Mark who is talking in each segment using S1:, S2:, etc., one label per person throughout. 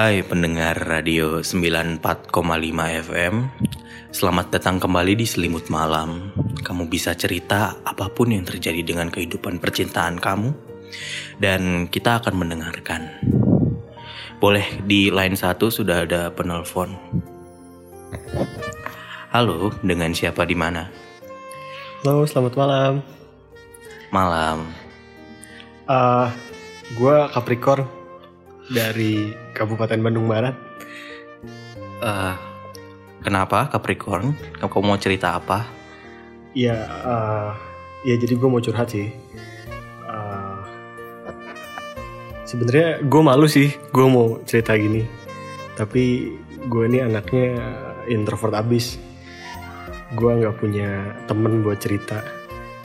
S1: Hai pendengar radio 94,5 FM Selamat datang kembali di Selimut Malam Kamu bisa cerita apa pun yang terjadi dengan kehidupan percintaan kamu Dan kita akan mendengarkan Boleh di line satu sudah ada penelpon Halo, dengan siapa di mana?
S2: Halo, selamat malam.
S1: Malam
S2: Uh, gue Capricorn dari Kabupaten Bandung Barat.
S1: Eh, Kenapa Capricorn? Kamu mau cerita apa?
S2: Ya, uh, ya jadi gue mau curhat sih. Uh, Sebenarnya gue malu sih, gue mau cerita gini. Tapi gue ini anaknya introvert abis. Gue nggak punya temen buat cerita.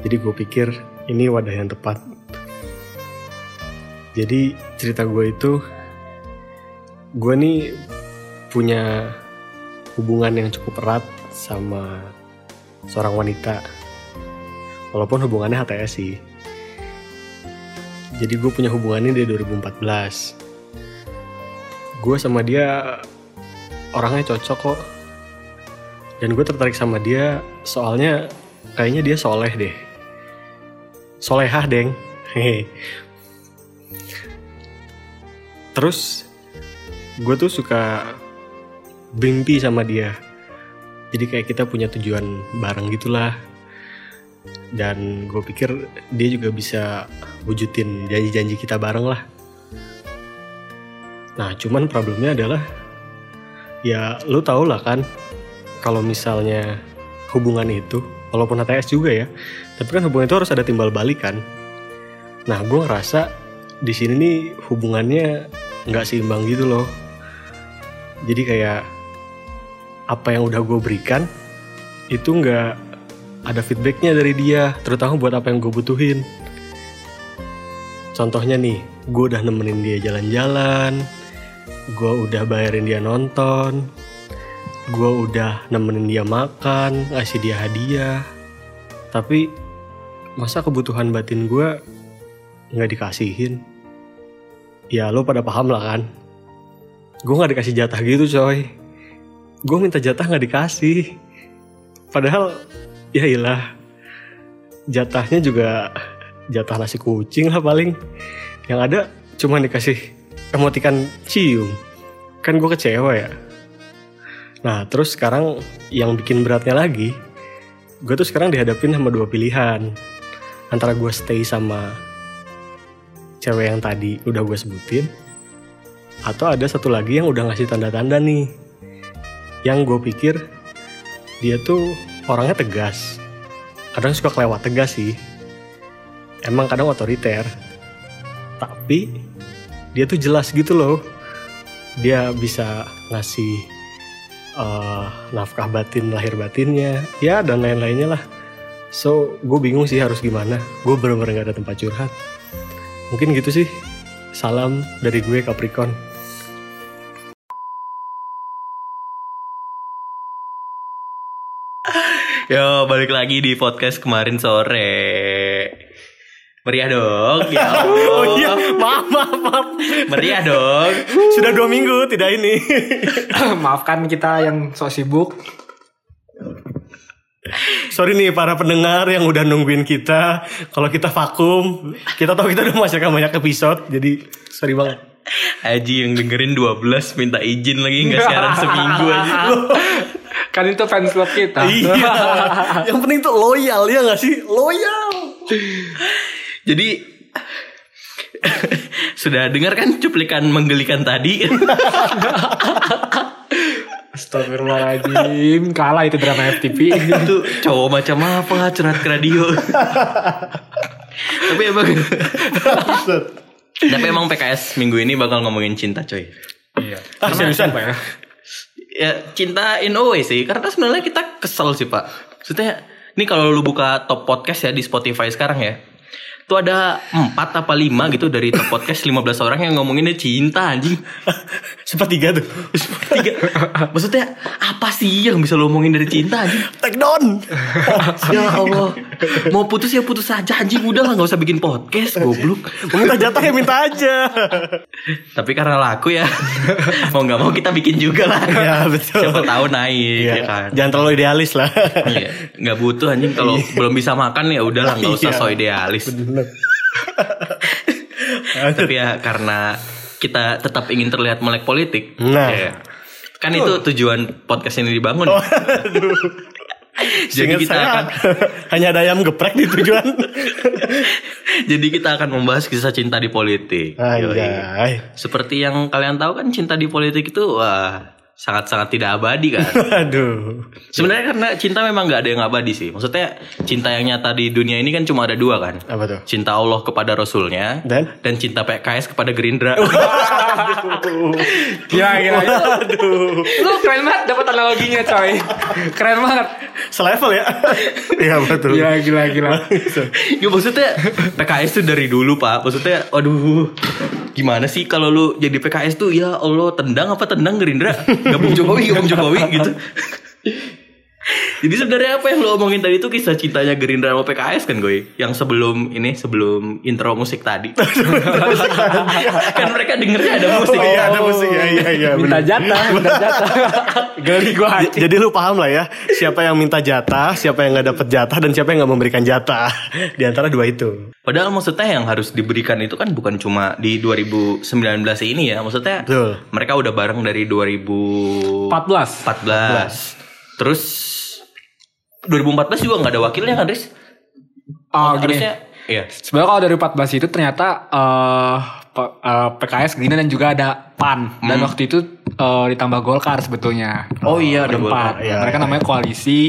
S2: Jadi gue pikir ini wadah yang tepat. Jadi cerita gue itu, gue nih punya hubungan yang cukup erat sama seorang wanita. Walaupun hubungannya HTS sih. Jadi gue punya hubungannya dari 2014. Gue sama dia orangnya cocok kok. Dan gue tertarik sama dia soalnya kayaknya dia soleh deh. Solehah deng. Terus gue tuh suka bermimpi sama dia. Jadi kayak kita punya tujuan bareng gitulah. Dan gue pikir dia juga bisa wujudin janji-janji kita bareng lah. Nah cuman problemnya adalah ya lu tau lah kan kalau misalnya hubungan itu walaupun HTS juga ya tapi kan hubungan itu harus ada timbal balik kan nah gue ngerasa di sini nih hubungannya nggak seimbang gitu loh jadi kayak apa yang udah gue berikan itu nggak ada feedbacknya dari dia terutama buat apa yang gue butuhin. Contohnya nih gue udah nemenin dia jalan-jalan gue udah bayarin dia nonton gue udah nemenin dia makan ngasih dia hadiah. Tapi masa kebutuhan batin gue nggak dikasihin? Ya lo pada paham lah kan gue nggak dikasih jatah gitu coy. Gue minta jatah nggak dikasih. Padahal ya ilah jatahnya juga jatah nasi kucing lah paling. Yang ada cuma dikasih emotikan cium. Kan gue kecewa ya. Nah terus sekarang yang bikin beratnya lagi gue tuh sekarang dihadapin sama dua pilihan. Antara gue stay sama cewek yang tadi udah gue sebutin atau ada satu lagi yang udah ngasih tanda-tanda nih. Yang gue pikir dia tuh orangnya tegas. Kadang suka kelewat tegas sih. Emang kadang otoriter. Tapi dia tuh jelas gitu loh. Dia bisa ngasih eh, nafkah batin lahir batinnya. Ya dan lain-lainnya lah. So gue bingung sih harus gimana. Gue bener-bener gak ada tempat curhat. Mungkin gitu sih. Salam dari gue Capricorn
S1: Yo, balik lagi di podcast kemarin sore. Meriah dong, ya Allah.
S2: oh iya maaf maaf maaf
S1: Meriah dong.
S2: sudah dua minggu tidak ini
S3: Maafkan kita yang sok sibuk.
S2: sorry nih para pendengar yang udah nungguin kita kalau kita vakum kita tahu kita udah menghasilkan banyak episode jadi sorry banget
S1: Haji yang dengerin 12 minta izin lagi nggak siaran seminggu aja.
S3: Kan itu fans club kita.
S2: iya yang penting tuh loyal ya gak sih loyal
S1: Jadi sudah dengar kan cuplikan menggelikan tadi?
S3: Astagfirullahaladzim. Kalah itu drama FTP.
S1: itu cowok macam apa curhat ke radio. Tapi emang Tapi emang PKS minggu ini bakal ngomongin cinta coy.
S3: Iya.
S2: ah seriusan
S3: ya?
S1: Ya cinta in a way sih. Karena sebenarnya kita kesel sih pak. Maksudnya Ini kalau lu buka top podcast ya di Spotify sekarang ya Tuh ada empat apa lima gitu dari top podcast 15 orang yang ngomonginnya cinta anjing.
S2: Sepertiga tuh.
S1: Tiga. Maksudnya apa sih yang bisa lo omongin dari cinta anjing?
S2: Take down.
S1: Ya Allah. Mau putus ya putus aja anjing udah lah nggak usah bikin podcast goblok.
S2: Mau minta jatah ya minta aja.
S1: Tapi karena laku ya mau nggak mau kita bikin juga lah.
S2: Ya, betul.
S1: Siapa tahu naik
S2: Iya.
S1: ya kan.
S2: Jangan terlalu idealis lah.
S1: Iya, nggak butuh anjing kalau belum bisa makan ya udahlah nggak usah
S2: Iya.
S1: so idealis. Tapi ya karena kita tetap ingin terlihat melek politik.
S2: Nah.
S1: ya. Kan itu tujuan podcast ini dibangun. Jadi
S2: Seingat
S1: kita akan
S2: hanya ada ayam geprek di tujuan.
S1: jadi kita akan membahas kisah cinta di politik.
S2: Anjay.
S1: Seperti yang kalian tahu kan cinta di politik itu wah sangat-sangat tidak abadi kan.
S2: Aduh.
S1: Sebenarnya karena cinta memang nggak ada yang abadi sih. Maksudnya cinta yang nyata di dunia ini kan cuma ada dua kan.
S2: Apa tuh?
S1: Cinta Allah kepada Rasulnya
S2: Dan?
S1: dan cinta PKS kepada Gerindra.
S3: Gila gila.
S2: Aduh.
S3: Lu keren banget dapat analoginya coy. Keren banget.
S2: Selevel ya? Iya betul.
S3: Gila gila gila.
S1: ya maksudnya PKS tuh dari dulu pak. Maksudnya, aduh, gimana sih kalau lu jadi PKS tuh ya Allah tendang apa tendang Gerindra? Gabung Jokowi, gabung Jokowi gitu. Jadi sebenarnya apa yang lo omongin tadi itu kisah cintanya Gerindra sama PKS kan gue? Yang sebelum ini sebelum intro musik tadi. kan mereka dengernya ada musik.
S2: Oh, iya ada musik ya iya iya
S3: Minta jatah, minta jatah. Geli gua
S2: J- Jadi lu paham lah ya siapa yang minta jatah, siapa yang nggak dapet jatah dan siapa yang nggak memberikan jatah di antara dua itu.
S1: Padahal maksudnya yang harus diberikan itu kan bukan cuma di 2019 ini ya. Maksudnya
S2: Betul.
S1: mereka udah bareng dari 2014.
S3: 14.
S1: Terus 2014 juga nggak ada wakilnya kan, Riz?
S3: Oh gini.
S1: Harusnya iya.
S3: Sebenarnya kalau dari 14 itu ternyata eh, P- eh, PKS Gerindra dan juga ada PAN dan waktu itu eh, ditambah Golkar sebetulnya.
S1: Oh iya, ada. Golkar.
S2: Iya,
S3: Mereka
S2: iya.
S3: namanya koalisi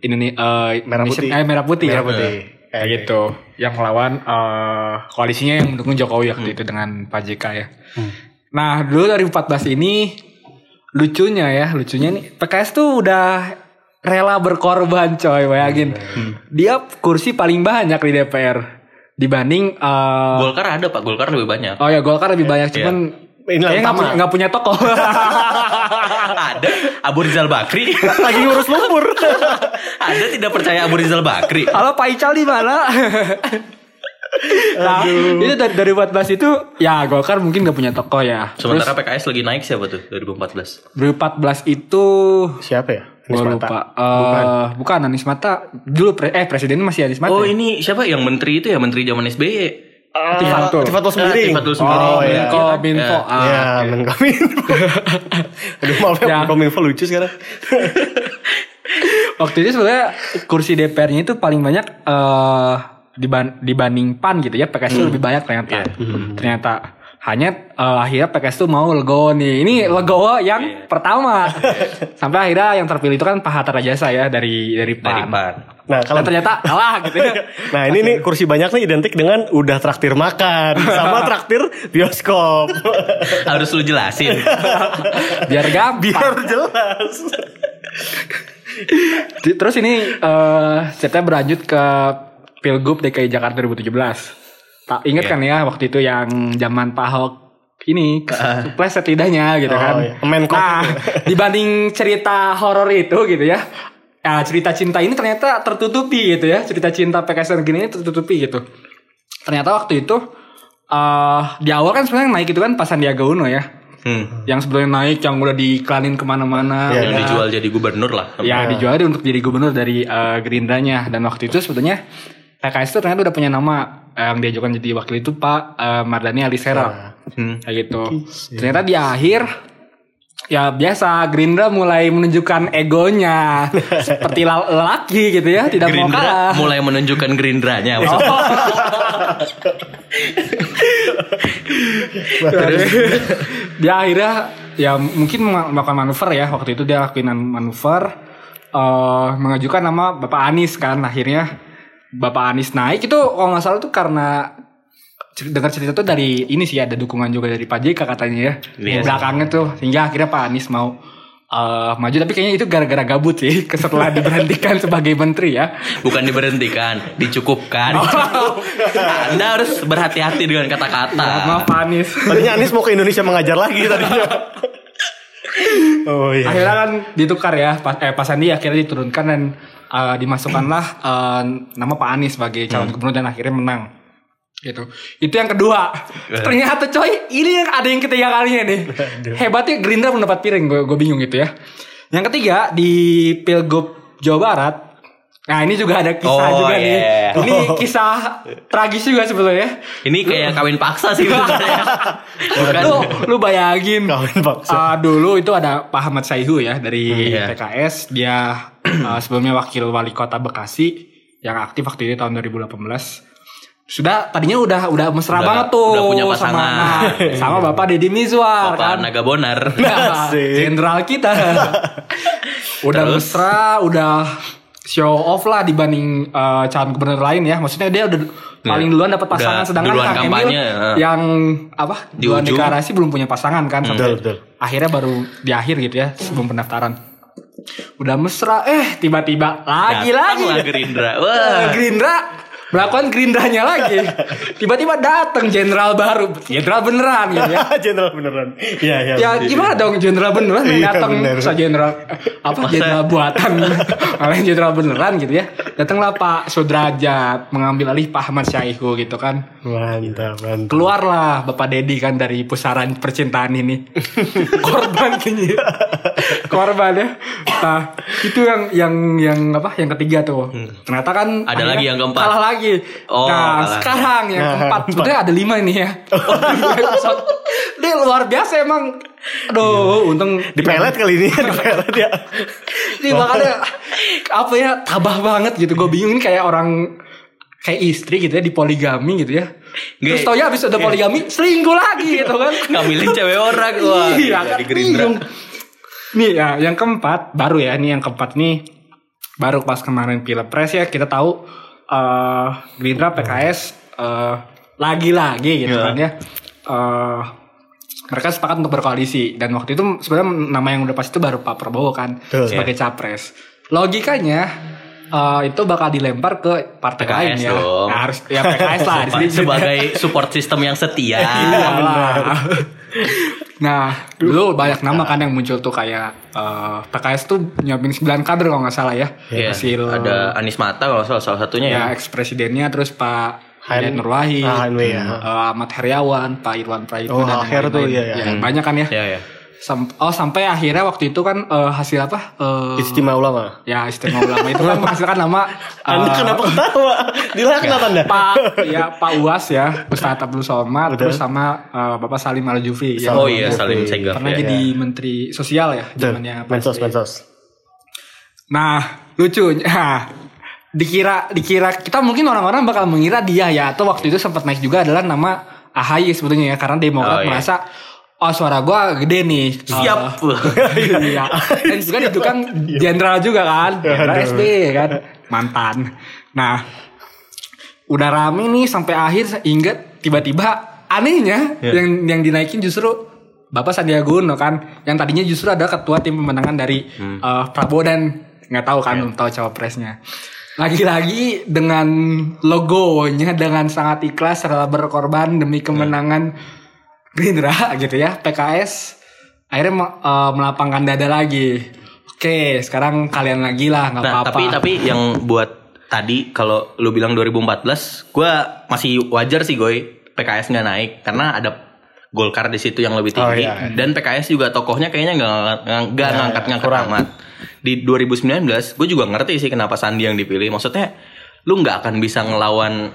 S3: Indonesia
S2: Merah putih.
S3: eh, merah putih.
S2: Merah
S3: ya.
S2: putih.
S3: Kayak gitu. Yang melawan eh, koalisinya yang mendukung Jokowi waktu itu dengan Pak JK ya. Nah, dulu dari 14 ini lucunya ya, lucunya nih PKS tuh udah rela berkorban coy, bayangin. Dia kursi paling banyak di DPR dibanding eh,
S1: Golkar ada Pak, Golkar lebih banyak.
S3: Oh ya Golkar lebih banyak cuman
S2: Ini
S3: kayaknya nggak punya, nggak punya toko.
S1: ada Abu Rizal Bakri.
S2: Lagi ngurus lumpur.
S1: ada tidak percaya Abu Rizal Bakri.
S3: Halo Pak Ical di mana? nah, itu dari, dari 14 itu ya Golkar mungkin nggak punya toko ya.
S1: Sementara PKS lagi naik siapa tuh 2014?
S3: 2014 itu
S2: Siapa ya?
S3: Gue lupa.
S2: Mata.
S3: Eh, bukan. Anies Mata. Dulu pre- eh presiden masih Anies Mata.
S1: Oh
S3: ya?
S1: ini siapa yang menteri itu ya menteri zaman SBY?
S3: Tifatul.
S2: Tifatul sendiri.
S1: Ah, Tifatul sendiri.
S2: Oh
S1: Iya.
S2: ya.
S3: Minfo.
S1: Ya.
S3: Ah,
S2: ya. Menkominfo. Aduh maaf ya,
S3: Ya.
S2: Menkominfo lucu sekarang.
S3: Waktu itu sebenarnya kursi DPR-nya itu paling banyak eh diban- dibanding PAN gitu ya. PKS itu lebih banyak ternyata. Ternyata hanya eh, akhirnya PKS tuh mau legowo nih. Ini legowo yang pertama. Sampai akhirnya yang terpilih itu kan Pak Hatta Rajasa ya dari dari
S1: Dari
S3: PAN.
S1: PAN.
S2: Nah,
S3: Kalau
S2: kalau
S3: ternyata kalah gitu ya.
S2: Nah ini nih kursi banyak nih identik dengan udah traktir makan sama traktir bioskop.
S1: Harus lu jelasin.
S3: Biar gampang.
S2: Biar jelas.
S3: Terus ini eh ceritanya berlanjut ke Pilgub DKI Jakarta 2017. Tak ingat
S1: Iya.
S3: kan ya waktu itu yang zaman Pak Ahok ini kepleset lidahnya gitu
S2: Oh,
S3: kan.
S2: iya.
S3: Nah, dibanding cerita horor itu gitu ya. Ya, cerita cinta ini ternyata tertutupi gitu ya. Cerita cinta PKS dan gini ini tertutupi gitu. Ternyata waktu itu eh di awal kan sebenarnya yang naik itu kan pas Sandiaga Uno ya.
S1: Hmm.
S3: Yang sebelumnya naik yang udah diiklanin ke mana-mana.
S2: Iya,
S1: Yang
S3: udah-
S1: dijual jadi gubernur lah.
S3: Ya dijual dia untuk jadi gubernur dari eh, Gerindranya dan waktu itu sebetulnya PKS itu ternyata udah punya nama Eh, yang diajukan jadi wakil itu Pak eh, Mardani Alisera
S1: Hmm.
S3: kayak gitu. Ternyata di akhir ya biasa Gerindra mulai menunjukkan egonya seperti la- lelaki gitu ya tidak mau kalah.
S1: mulai menunjukkan gerindranya maksudnya.
S3: Terus dia akhirnya ya mungkin melakukan manuver ya waktu itu dia lakuin manuver eh mengajukan nama Bapak Anies kan akhirnya Bapak Anies naik itu kalau nggak salah tuh karena dengar cerita tuh dari ini sih ada dukungan juga dari Pak JK katanya ya
S1: Iya.
S3: belakangnya tuh sehingga akhirnya Pak Anies mau eh, maju tapi kayaknya itu gara-gara gabut sih setelah diberhentikan sebagai menteri ya.
S1: Bukan diberhentikan, dicukupkan. Anda harus berhati-hati dengan kata-kata.
S3: Maaf Pak Anies.
S2: Tadinya Anies mau ke Indonesia mengajar lagi tadinya. oh iya.
S3: Akhirnya kan ditukar ya, Pak eh, Pak Sandi akhirnya diturunkan dan eh, dimasukkanlah eh, nama Pak Anies sebagai calon gubernur dan akhirnya menang. Gitu. Itu yang kedua. Ternyata coy, ini yang ada yang ketiga kalinya nih. Hebatnya Gerindra mendapat piring, gue gue bingung gitu ya. Yang ketiga di Pilgub Jawa Barat. Nah ini juga ada kisah
S1: Oh,
S3: juga nih.
S1: yeah.
S3: Ini kisah tragis juga sebetulnya.
S1: Ini kayak kawin paksa sih sebenarnya. Bukan.
S3: Lu, lu bayangin.
S2: Kawin paksa.
S3: Ah, dulu itu ada Pak Ahmad Saihu ya dari
S1: Iya.
S3: PKS. Dia ah, sebelumnya wakil wali kota Bekasi yang aktif waktu itu tahun 2018. Sudah tadinya udah udah mesra
S1: Udah-
S3: banget tuh
S1: udah punya
S3: sama
S1: pasangan.
S3: nah, sama Bapak Deddy Mizwar
S1: Bapak
S3: kan.
S1: Naga Bonar.
S3: Nah. Jenderal kita. udah
S1: Terus?
S3: mesra, udah show off lah dibanding eh, calon gubernur lain ya. Maksudnya dia udah paling duluan dapat
S1: Udah
S3: pasangan sedangkan
S1: duluan
S3: Kang Emil
S1: eh.
S3: yang apa?
S1: Di
S3: duluan
S1: ujung.
S3: deklarasi belum punya pasangan kan sampai
S2: Betul, betul.
S3: akhirnya baru di akhir gitu ya sebelum pendaftaran. Udah mesra eh tiba-tiba lagi lagi
S1: Gerindra. Wah.
S3: Gerindra melakukan gerindranya lagi. Tiba-tiba datang jenderal baru, jenderal beneran gitu ya.
S2: Jenderal beneran. Iya, iya.
S3: Ya gimana dong jenderal beneran yang
S2: Iya,
S3: datang
S2: bener.
S3: sa jenderal apa jenderal buatan malah yang jenderal beneran gitu ya datanglah Pak Sudrajat mengambil alih Pak Ahmad Syaihu gitu kan
S2: Mantap, mantap.
S3: keluarlah Bapak Dedi kan dari pusaran percintaan ini korban kayaknya korban ya nah itu yang yang yang apa yang ketiga tuh ternyata kan
S1: Hmm. Ada lagi yang keempat.
S3: kalah lagi
S1: Oh,
S3: nah
S1: kalah.
S3: sekarang yang keempat sebenarnya ada lima ini ya Episode. dia luar biasa emang aduh untung
S2: Di pelet kali ini, di pelet ya.
S3: ini makanya apa ya tabah banget gitu gue bingung ini kayak orang kayak istri gitu ya di poligami gitu ya terus
S1: Nggak.
S3: tau ya abis udah poligami selingkuh lagi gitu kan
S1: Ngambilin cewek orang. Wah.
S3: iya kan
S1: di Gerindra.
S3: nih ya yang keempat baru ya ini yang keempat nih baru pas kemarin pilpres ya kita tahu eh Gerindra PKS eh, lagi-lagi gitu
S1: Iya.
S3: kan ya Eh, mereka sepakat untuk berkoalisi dan waktu itu sebenarnya nama yang udah pasti itu baru Pak Prabowo kan
S2: Betul.
S3: sebagai capres logikanya eh, itu bakal dilempar ke partai
S1: PKS
S3: lain ya
S1: dong.
S3: Nah, harus ya PKS lah di sini
S1: Sebagai support system yang setia.
S3: Iya. nah, dulu banyak nama kan yang muncul tuh kayak eh, PKS tuh nyiapin 9 kader kalau nggak salah ya.
S1: Iya,
S3: Hasil
S1: ada Anies Mata kalau salah salah satunya ya.
S3: ya ex presidennya terus Pak Hidayat Nur Wahid,
S2: Ah, ya.
S3: eh, Ahmad Heriawan, Pak Irwan Prayitno
S2: Oh,
S3: dan
S2: akhir tuh,
S3: lain-lain.
S2: iya, iya.
S3: Ya, banyak kan ya.
S1: Ya ya.
S3: Sam- oh sampai akhirnya waktu itu kan eh, hasil apa? Eh,
S2: Istimewa ulama.
S3: ya istimewa ulama itu kan menghasilkan nama
S2: Anda
S3: eh,
S2: kenapa ketawa? Dilaknat Anda.
S3: Pak ya Pak Uas ya Ustadz Abdul Somad terus sama eh, Bapak Salim Al Jufri yang
S1: Oh iya. Salim Segaf
S3: pernah
S1: ya.
S3: jadi Menteri Sosial ya zamannya
S2: Mensos, mensos.
S3: Nah lucunya dikira dikira kita mungkin orang-orang bakal mengira dia ya atau waktu itu sempat naik juga adalah nama AHY sebetulnya ya karena Demokrat
S1: Oh, iya.
S3: merasa oh suara gua gede nih
S1: Siap.
S3: Eh, iya. dan juga itu kan jenderal juga kan jenderal
S2: Aduh.
S3: SBY kan mantan nah udah rame nih sampai akhir hingga tiba-tiba anehnya
S1: Iya.
S3: yang yang dinaikin justru Bapak Sandiaga Uno kan yang tadinya justru ada ketua tim pemenangan dari
S1: Hmm.
S3: eh, Prabowo dan nggak tahu
S1: Iya.
S3: kan belum tahu cawapresnya lagi-lagi dengan logonya dengan sangat ikhlas rela berkorban demi
S1: Iya.
S3: kemenangan Gerindra gitu ya PKS akhirnya eh, melapangkan dada lagi oke sekarang kalian lagi lah nggak
S1: Nah,
S3: apa-apa
S1: tapi tapi yang buat tadi kalau lu bilang 2014, gua masih wajar sih Goy PKS nggak naik karena ada Golkar di situ yang lebih tinggi
S2: Oh, iya.
S1: dan PKS juga tokohnya kayaknya nggak nggak
S2: Iya,
S1: ngangkat ngangkat
S2: kurang.
S1: amat. Di 2019, gue juga ngerti sih kenapa Sandi yang dipilih. Maksudnya lu nggak akan bisa ngelawan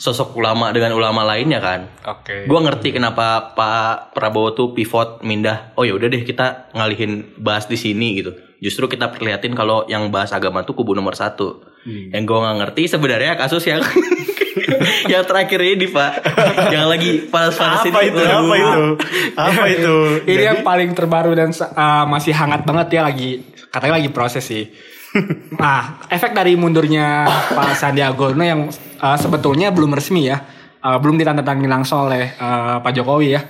S1: sosok ulama dengan ulama lainnya kan.
S3: oke
S1: Gue ngerti kenapa Pak Prabowo tuh pivot mindah. Oh ya udah deh kita ngalihin bahas di sini gitu. Justru kita perlihatin kalau yang bahas agama tuh kubu nomor satu. Yang gue nggak ngerti sebenarnya kasus yang yang terakhir ini Pak, yang lagi panas-panas
S2: Apa
S1: ini.
S2: itu?
S1: Waduh.
S2: Apa itu? Apa itu?
S3: ini yang paling terbaru dan uh, masih hangat banget ya lagi katanya lagi proses sih. Nah, efek dari mundurnya Pak Sandiaga Uno yang uh, sebetulnya belum resmi ya, uh, belum ditandatangani langsung oleh uh, Pak Jokowi ya.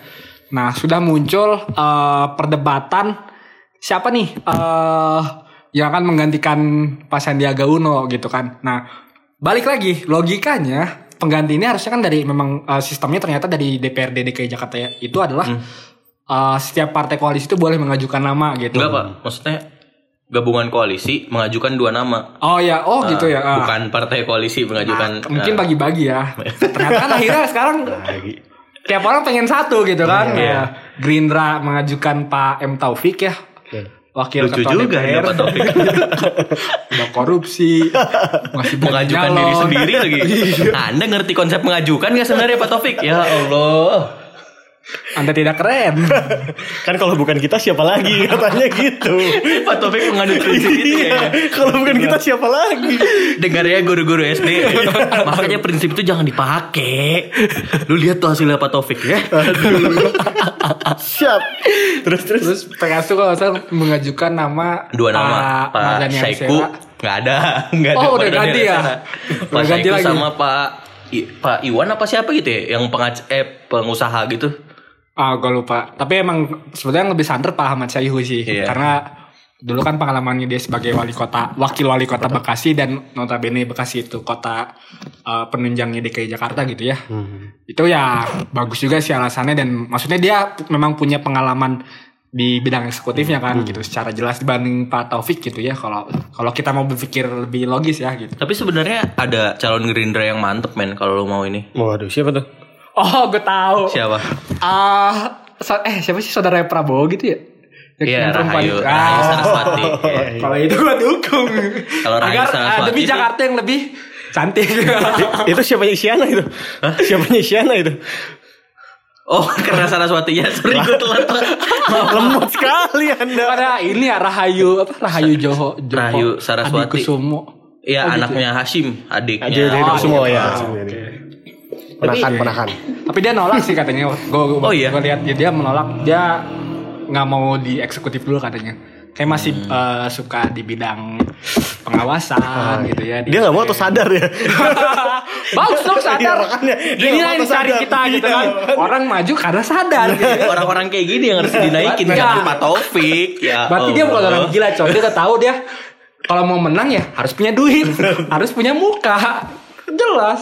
S3: Nah, sudah muncul uh, perdebatan siapa nih eh yang akan menggantikan Pak Sandiaga Uno gitu kan. Nah, balik lagi logikanya pengganti ini harusnya kan dari memang eh, sistemnya ternyata dari DPRD DKI Jakarta ya. Itu adalah eh, setiap partai koalisi itu boleh mengajukan nama gitu.
S1: Enggak pak, maksudnya gabungan koalisi mengajukan dua nama.
S3: Oh ya, oh gitu ya. Ah.
S1: Bukan partai koalisi mengajukan.
S3: Nah, mungkin
S1: eh,
S3: bagi-bagi ya. Ternyata kan akhirnya sekarang tiap orang pengen satu gitu kan.
S1: Iya.
S3: Ya, Gerindra mengajukan Pak M Taufik ya. Wakil
S1: lucu
S3: ketua
S1: juga ya
S3: DPR.
S1: Pak Taufik.
S3: Udah korupsi. masih
S1: mengajukan
S3: nyalon.
S1: diri sendiri lagi.
S3: Iya.
S1: Anda ngerti konsep mengajukan nggak sebenarnya Pak Taufik? Ya Allah.
S3: Anda tidak keren.
S2: Kan kalau bukan kita siapa lagi katanya gitu.
S1: Pak Taufik menganut prinsip itu
S2: Iya,
S1: ya.
S2: kalau bukan kita siapa lagi?
S1: Dengar ya guru-guru SD. Makanya prinsip itu jangan dipakai. Lu lihat tuh hasilnya Pak Taufik ya.
S2: Siap. Terus terus.
S3: Terus PKS tuh kalau saya mengajukan nama
S1: Dua nama, Pak
S3: Mardhani
S1: Saiku nggak ada, nggak ada.
S3: Oh, udah ganti ya?
S1: Pak Saiku
S3: lagi.
S1: sama Pak I- Pak Iwan apa siapa gitu ya, yang pengac eh pengusaha gitu.
S3: Ah, gue lupa. Tapi emang sebetulnya yang lebih santer Pak Ahmad Syaihu sih.
S1: Iya.
S3: Karena dulu kan pengalamannya dia sebagai wali kota, wakil wali kota Bekasi dan notabene Bekasi itu kota eh, penunjangnya DKI Jakarta gitu ya. Itu ya bagus juga sih alasannya dan maksudnya dia memang punya pengalaman di bidang eksekutifnya kan gitu secara jelas dibanding Pak Taufik gitu ya kalau kalau kita mau berpikir lebih logis ya gitu.
S1: Tapi sebenarnya ada calon Gerindra yang mantep men kalau lu mau ini.
S2: Waduh, siapa tuh?
S3: Oh, gue tahu.
S1: Siapa?
S3: Ah, so- eh siapa sih saudara Prabowo gitu ya? Yang
S1: Iya,
S3: perempuan-
S1: Rahayu,
S3: Ah.
S1: Rahayu Saraswati. Iya.
S3: Kalau itu gue dukung.
S1: Kalau Rahayu
S3: Agar
S1: Saraswati
S3: ah, demi Jakarta yang lebih cantik.
S2: itu siapanya Isyana itu? Siapanya Isyana itu?
S1: Oh, karena Saraswatinya. Sorry gue telat.
S2: Lemot sekali Anda.
S3: Ada ini ya Rahayu apa Rahayu Joho,
S1: Rahayu Saraswati.
S3: Adikusumo.
S1: Iya,
S3: Oh, gitu
S1: anaknya Hashim, adiknya.
S2: Dari
S3: Oh,
S2: semua
S3: iya.
S2: ya.
S3: Ah,
S2: Penahan, penahan.
S3: Tapi dia nolak sih katanya. Gue
S1: Oh, iya?
S3: gue lihat dia, dia menolak. Dia nggak mau di eksekutif dulu katanya. Kayak masih
S1: Hmm.
S3: eh, suka di bidang pengawasan gitu ya. di-
S2: Dia nggak mau atau sadar ya?
S3: Bagus dong
S2: Iya,
S3: sadar. lah
S2: mau
S3: yang dicari
S2: sadar.
S3: kita gitu
S2: Iya,
S3: kan. Orang maju karena sadar. gitu.
S1: Orang-orang kayak gini yang harus dinaikin
S3: Iya.
S1: kan Pak Taufik. Ya.
S3: Berarti dia bukan orang gila coy. Dia udah tahu dia kalau mau menang ya harus punya duit, harus punya muka. Jelas.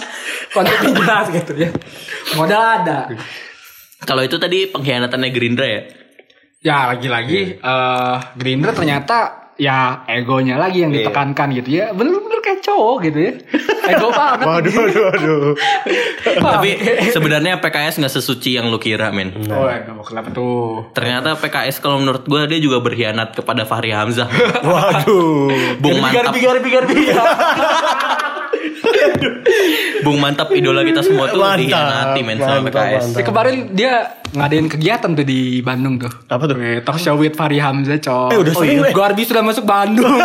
S3: Konsepnya jelas gitu ya. Modal ada.
S1: Kalau itu tadi pengkhianatannya Gerindra ya.
S3: Ya lagi-lagi eh Gerindra ternyata ya egonya lagi yang
S1: Iya.
S3: ditekankan gitu ya. Bener-bener kayak cowok gitu ya. Ego banget.
S2: Waduh, waduh, waduh.
S1: Tapi sebenarnya PKS nggak sesuci yang lu kira, men.
S3: Oh, enggak mau kenapa tuh?
S1: Ternyata PKS kalau menurut gue dia juga berkhianat kepada Fahri Hamzah.
S2: Waduh.
S1: Bung mantap,
S3: Garbi, garbi,
S1: Bung mantap idola kita semua tuh
S2: Mantap,
S1: dikhianati men sama PKS.
S2: mantap.
S3: Kemarin dia ngadain kegiatan tuh di Bandung tuh.
S2: Apa tuh?
S3: Eh, talk show with Fahri Hamzah, coy.
S2: Eh, udah sering, weh.
S3: Garbi sudah masuk Bandung.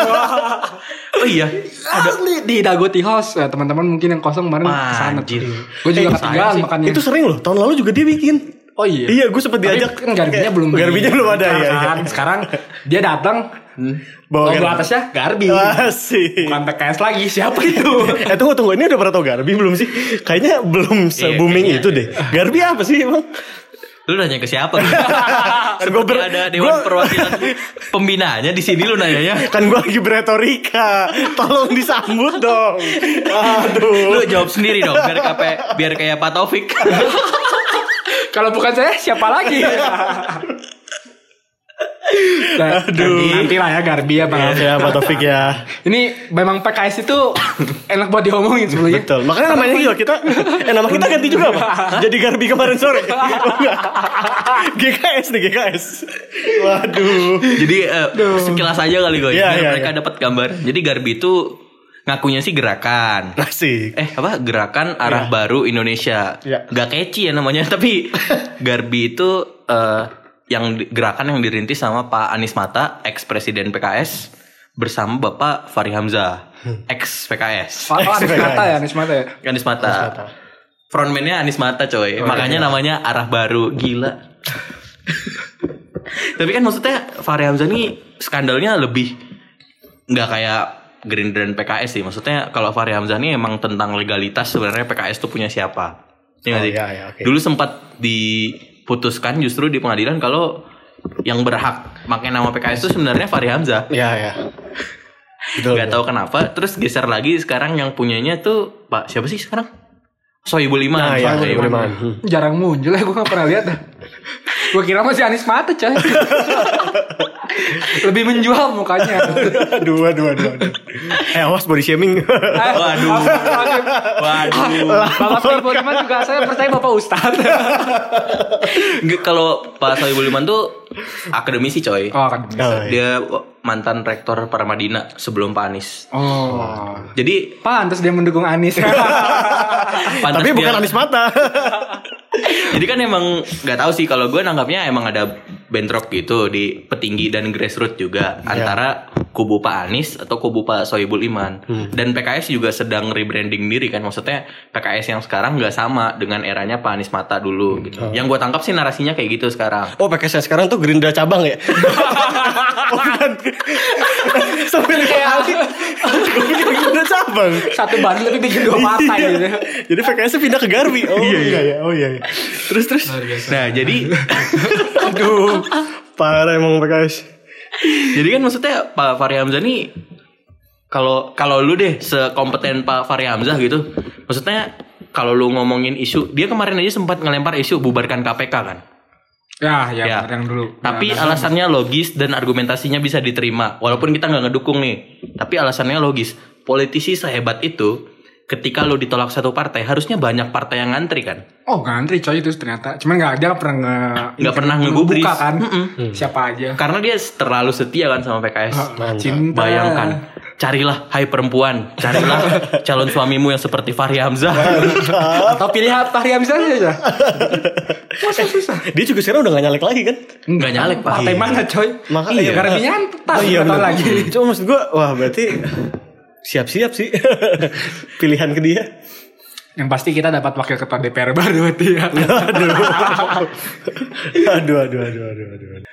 S1: Oh iya,
S3: Asli di Dagoti House. Ya, teman-teman mungkin yang kosong kemarin
S1: anjir.
S3: tuh. Gue juga
S1: Eh,
S3: ketinggalan makannya.
S2: Itu sering loh. Tahun lalu juga dia bikin.
S3: Oh iya.
S2: Iya, gue sempet
S3: Tapi
S2: diajak.
S3: kan Garbinya belum
S2: Garbinya belum ada ya.
S3: Sekarang dia datang
S2: Bawa
S3: logo atasnya Garbi.
S2: Asik.
S3: Bukan PKS lagi. Siapa itu?
S2: Eh tunggu tunggu ini udah pernah tau Garbi belum sih? Kayaknya belum se booming
S1: kayaknya.
S2: itu deh. Garbi apa sih emang?
S1: lu nanya ke siapa?
S2: Kan
S1: Seperti
S2: ber-
S1: ada dewan
S2: gua-
S1: perwakilan pembinaannya di sini lu nanyanya.
S2: Kan gue lagi beretorika. Tolong disambut dong. Aduh.
S1: Lu jawab sendiri dong biar kape, biar kayak Pak Taufik.
S3: Kalau bukan saya siapa lagi? Nah, nanti lah ya Garbi ya Bang.
S2: Ya Pak Taufik ya.
S3: Ini memang PKS itu enak buat diomongin sebelumnya.
S2: Betul. Makanya namanya juga kita. Eh nama kita ganti juga Pak. Jadi Garbi kemarin sore. GKS nih GKS. Waduh.
S1: Jadi eh, sekilas aja kali gue biar
S2: iya,
S1: mereka
S2: iya.
S1: dapat gambar. Jadi Garbi itu ngakunya sih gerakan.
S2: Asik.
S1: Eh apa gerakan arah baru Indonesia
S2: Iya.
S1: Gak keci ya namanya Tapi Garbi itu eh, yang di- Gerakan yang dirintis sama Pak Anies Mata Ex Presiden PKS Bersama Bapak Fahri Hamzah Ex PKS
S3: Oh, oh, Anies Mata ya, Anies Mata ya.
S1: Anies Mata. Frontman-nya Anies Mata coy. Makanya namanya arah baru. Gila. Tapi kan maksudnya Fahri Hamzah nih Skandalnya lebih nggak kayak Gerindra dan PKS sih. Maksudnya kalau Fahri Hamzah ini emang tentang legalitas sebenarnya PKS tuh punya siapa. Iya nggak
S2: Oh, iya, iya, oke.
S1: Dulu sempat diputuskan justru di pengadilan kalau yang berhak pakai nama PKS itu sebenarnya Fahri Hamzah.
S2: Ya ya. Betul.
S1: Gak tahu kenapa. Terus geser lagi sekarang yang punyanya tuh Pak siapa sih sekarang? Sohibul Iman.
S2: Nah, ya,
S1: Sohibul
S2: Iman. Hmm.
S3: Jarang muncul ya gue gak pernah lihat. Gue kira masih Anis Mata coy. Lebih menjual mukanya.
S2: aduh, aduh, aduh. Eh, awas body shaming.
S1: Waduh. Waduh.
S3: Bapak Sohibul Iman juga saya percaya Bapak Ustadz.
S1: Nggak, Kalau Pak Sohibul Iman tuh akademisi coy.
S3: Oh kan.
S2: Oh, iya.
S1: Dia mantan rektor Paramadina sebelum Pak Anies.
S3: Oh.
S1: Jadi
S3: Pantas dia mendukung Anis.
S1: pantas
S2: Tapi bukan
S1: dia-
S2: Anis Mata.
S1: Jadi kan emang nggak tahu sih kalau gue nanggapnya emang ada bentrok gitu di petinggi dan grassroots juga antara kubu Pak Anies atau kubu Pak Sohibul Iman. Dan PKS juga sedang rebranding diri kan maksudnya PKS yang sekarang nggak sama dengan eranya Pak Anies Mata dulu gitu. Yang gue tangkap sih narasinya kayak gitu sekarang.
S2: Oh, pakai saya sekarang tuh Gerindra cabang ya? oh, bukan. Sampai pikir Gerindra cabang.
S3: Satu bandel tapi bikin dua partai
S2: Iya.
S3: gitu.
S2: Jadi PKS pindah ke Garbi. Oh iya, iya. Oh iya. iya. Terus terus.
S1: Nah jadi
S2: Aduh. Parah emang PKS.
S1: jadi kan maksudnya Pak Fahri Hamzah nih kalau kalau lu deh sekompeten Pak Fahri Hamzah gitu, maksudnya kalau lu ngomongin isu, dia kemarin aja sempat ngelempar isu bubarkan KPK kan.
S3: Ya, ya,
S1: Ya.
S3: yang dulu.
S1: Tapi
S3: Ya,
S1: alasannya logis dan argumentasinya bisa diterima. Walaupun kita nggak ngedukung nih. Tapi alasannya logis. Politisi sehebat itu, ketika lo ditolak satu partai, harusnya banyak partai yang ngantri kan.
S3: Oh ngantri coy itu ternyata. Cuman nggak dia nggak pernah nge
S1: Nggak pernah ngegubris.
S3: kan.
S1: Mm-mm.
S3: Siapa aja.
S1: Karena dia terlalu setia kan sama PKS.
S2: Mantap.
S3: Cinta.
S1: Bayangkan, carilah hai perempuan, carilah calon suamimu yang seperti Fahri Hamzah.
S3: Atau pilih Fahri Hamzah aja. Masa susah?
S2: Dia juga sekarang udah gak nyalek lagi kan?
S1: Nggak nyalek Pak.
S3: Partai mana coy?
S2: Maka
S3: iya,
S2: iya.
S3: karena dia nyantai.
S2: Oh iya
S3: lagi.
S2: Cuma maksud gue, wah berarti siap-siap sih pilihan ke dia.
S3: Yang pasti kita dapat wakil ketua DPR baru berarti ya.
S2: aduh. aduh, aduh, aduh, aduh, aduh.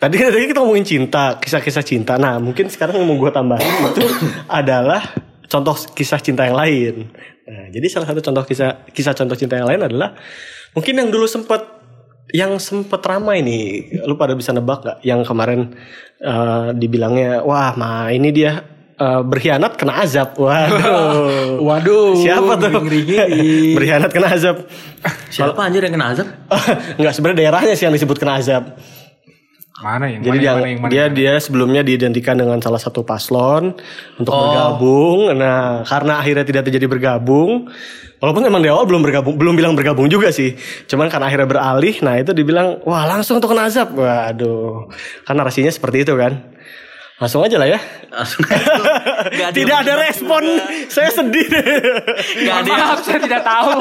S2: Tadi tadi kita ngomongin cinta, kisah-kisah cinta. Nah, mungkin sekarang yang mau gue tambahin itu adalah contoh kisah cinta yang lain. Nah, jadi salah satu contoh kisah kisah contoh cinta yang lain adalah mungkin yang dulu sempat yang sempat ramai nih, lu pada bisa nebak gak? Yang kemarin eh, dibilangnya, wah, ma ini dia eh, berkhianat kena azab. Waduh.
S3: Waduh.
S2: Siapa tuh?
S3: ngeri-ngeri.
S2: berkhianat kena azab.
S1: Siapa anjir yang kena azab?
S2: Enggak sebenarnya daerahnya sih yang disebut kena azab.
S3: Mana yang
S2: Jadi
S3: mana,
S2: dia
S3: yang mana, yang mana,
S2: dia
S3: yang mana?
S2: dia sebelumnya diidentikan dengan salah satu paslon untuk
S1: Oh.
S2: bergabung. Nah, karena akhirnya tidak terjadi bergabung, walaupun emang di awal belum bergabung, belum bilang bergabung juga sih. Cuman karena akhirnya beralih, nah itu dibilang wah langsung untuk kena azab. Waduh, kan narasinya seperti itu kan. Langsung aja lah ya.
S1: Langsung ada
S2: Tidak ada respon. Saya sedih.
S1: Nggak ada
S3: Maaf saya tidak tahu.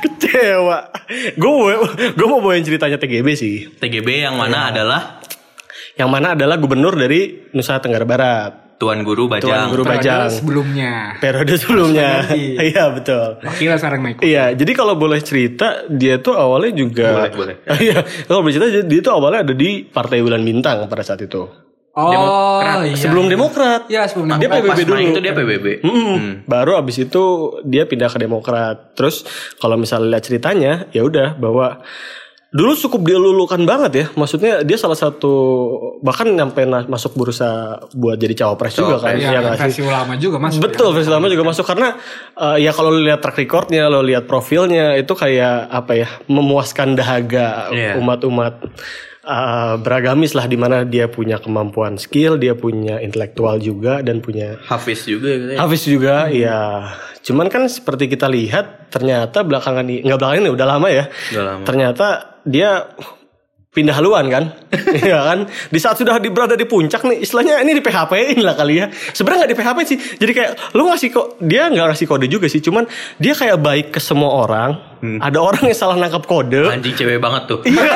S2: Kecewa. Gue gue mau bawain ceritanya TGB sih.
S1: TGB yang mana adalah
S2: Yang mana adalah gubernur dari Nusa Tenggara Barat.
S1: Tuan Guru
S2: Tuan
S1: Bajang.
S2: Guru Bajang.
S3: Sebelumnya.
S2: Periode sebelumnya. Iya betul.
S3: Wakilnya sekarang naik.
S2: Iya, jadi kalau boleh cerita, dia tuh awalnya juga
S1: Boleh, boleh.
S2: Iya, kalau boleh cerita dia tuh awalnya ada di Partai Bulan Bintang pada saat itu.
S3: Oh
S1: Demokrat.
S3: iya.
S2: Sebelum Demokrat.
S3: Iya sebelum
S2: Dia
S1: Oh, pas
S2: PBB dulu.
S1: itu dia PBB.
S2: Mm-mm.
S1: Hmm.
S2: Baru abis itu dia pindah ke Demokrat. Terus kalau misalnya lihat ceritanya, ya udah bahwa dulu cukup dilulukan banget ya. Maksudnya dia salah satu bahkan nyampe masuk bursa buat jadi cawapres juga kan.
S3: Iya,
S2: Iya sih?
S3: versi ulama juga mas.
S2: Betul, versi lama juga masuk karena eh, ya kalau lu lihat track recordnya, lo lihat profilnya itu kayak apa ya memuaskan dahaga
S1: Iya.
S2: umat-umat eh, beragamis lah di mana dia punya kemampuan skill, dia punya intelektual juga dan punya
S1: Hafiz juga gitu ya.
S2: Hafiz juga, ya. Cuman kan seperti kita lihat ternyata belakangan ini nggak belakangan ini udah lama ya.
S1: Udah lama.
S2: Ternyata dia pindah haluan kan, Iya kan? Di saat sudah di, berada di puncak nih, istilahnya ini di PHP in lah kali ya. Sebenarnya nggak di PHP sih, jadi kayak lu ngasih kok dia nggak ngasih kode juga sih, cuman dia kayak baik ke semua orang. Ada orang yang salah nangkap kode,
S1: Anjing cewek banget tuh.
S2: Iya.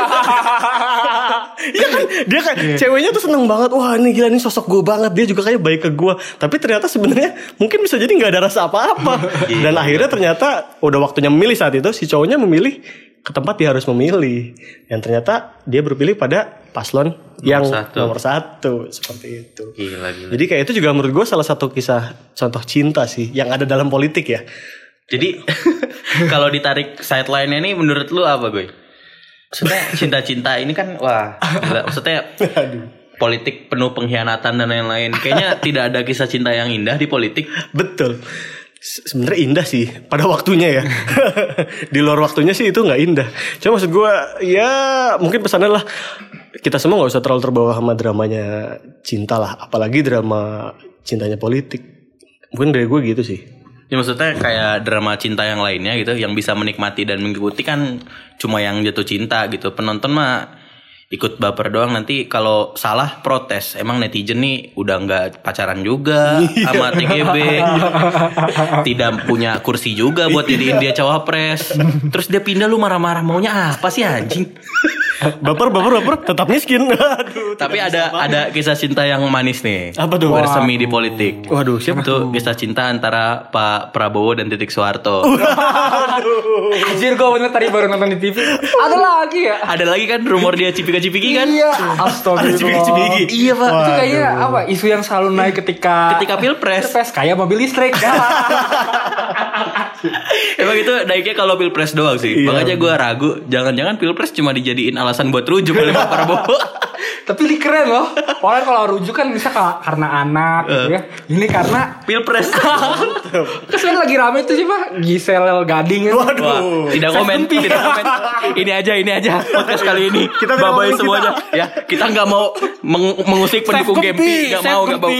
S2: Kan? Dia kan ceweknya tuh seneng banget. Wah ini gila ini sosok gue banget. Dia juga kayak baik ke gue tapi ternyata sebenarnya mungkin bisa jadi nggak ada rasa apa-apa. Dan akhirnya ternyata udah waktunya memilih saat itu si cowoknya memilih ke tempat dia harus memilih dan ternyata dia berpilih pada paslon yang
S1: satu.
S2: nomor satu seperti itu
S1: Gila gila.
S2: jadi kayak itu juga menurut gue salah satu kisah contoh cinta sih yang ada dalam politik ya
S1: Jadi kalau ditarik sideline-nya nih menurut lu apa gue? Maksudnya cinta-cinta ini kan wah, gila. maksudnya politik penuh pengkhianatan dan lain-lain. Kayaknya tidak ada kisah cinta yang indah di politik.
S2: Betul. Se- Sebenarnya indah sih pada waktunya ya. Di luar waktunya sih itu nggak indah. Cuma maksud gue ya mungkin pesannya lah kita semua nggak usah terlalu terbawa sama dramanya cinta lah. Apalagi drama cintanya politik. Mungkin dari gue gitu sih.
S1: Ya maksudnya kayak drama cinta yang lainnya gitu yang bisa menikmati dan mengikuti kan cuma yang jatuh cinta gitu. Penonton mah ikut baper doang nanti kalau salah protes. Emang netizen nih udah nggak pacaran juga sama TGB. Tidak punya kursi juga buat jadiin dia cawapres. Terus dia pindah lu marah-marah maunya apa sih anjing?
S2: Baper baper baper tetap miskin. Aduh.
S1: Tapi ada ada kisah cinta yang manis nih.
S2: Apa tuh?
S1: Bersemi di politik.
S2: Waduh siapa
S1: Itu kisah cinta antara Pak Prabowo dan Titik Soeharto.
S3: Anjir gue bener tadi baru nonton di TV. Ada lagi ya?
S1: Ada lagi kan rumor dia cipika-cipiki kan?
S3: Iya. Astagfirullah.
S2: cipiki-cipiki.
S1: Iya pak.
S3: Itu kayaknya apa? Isu yang selalu naik ketika
S1: Ketika pilpres.
S3: Pilpres kayak mobil listrik.
S1: Emang itu naiknya kalau pilpres doang sih.
S2: Iya.
S1: Makanya gue ragu. Jangan-jangan pilpres cuma dijadiin alasan buat rujuk oleh Pak Prabowo.
S3: Tapi ini keren loh. Orang kalau rujuk kan bisa ka- karena anak gitu ya. Ini karena
S1: pilpres.
S3: Kan lagi rame tuh siapa? Gisel Gading ya.
S1: Wah, tidak komen, tidak komen. Ini aja, ini aja podcast kali ini.
S2: Kita nggak
S1: babai
S2: ngomongin
S1: semuanya. Ya, kita nggak mau meng- mengusik pendukung Gempi, nggak mau, nggak mau.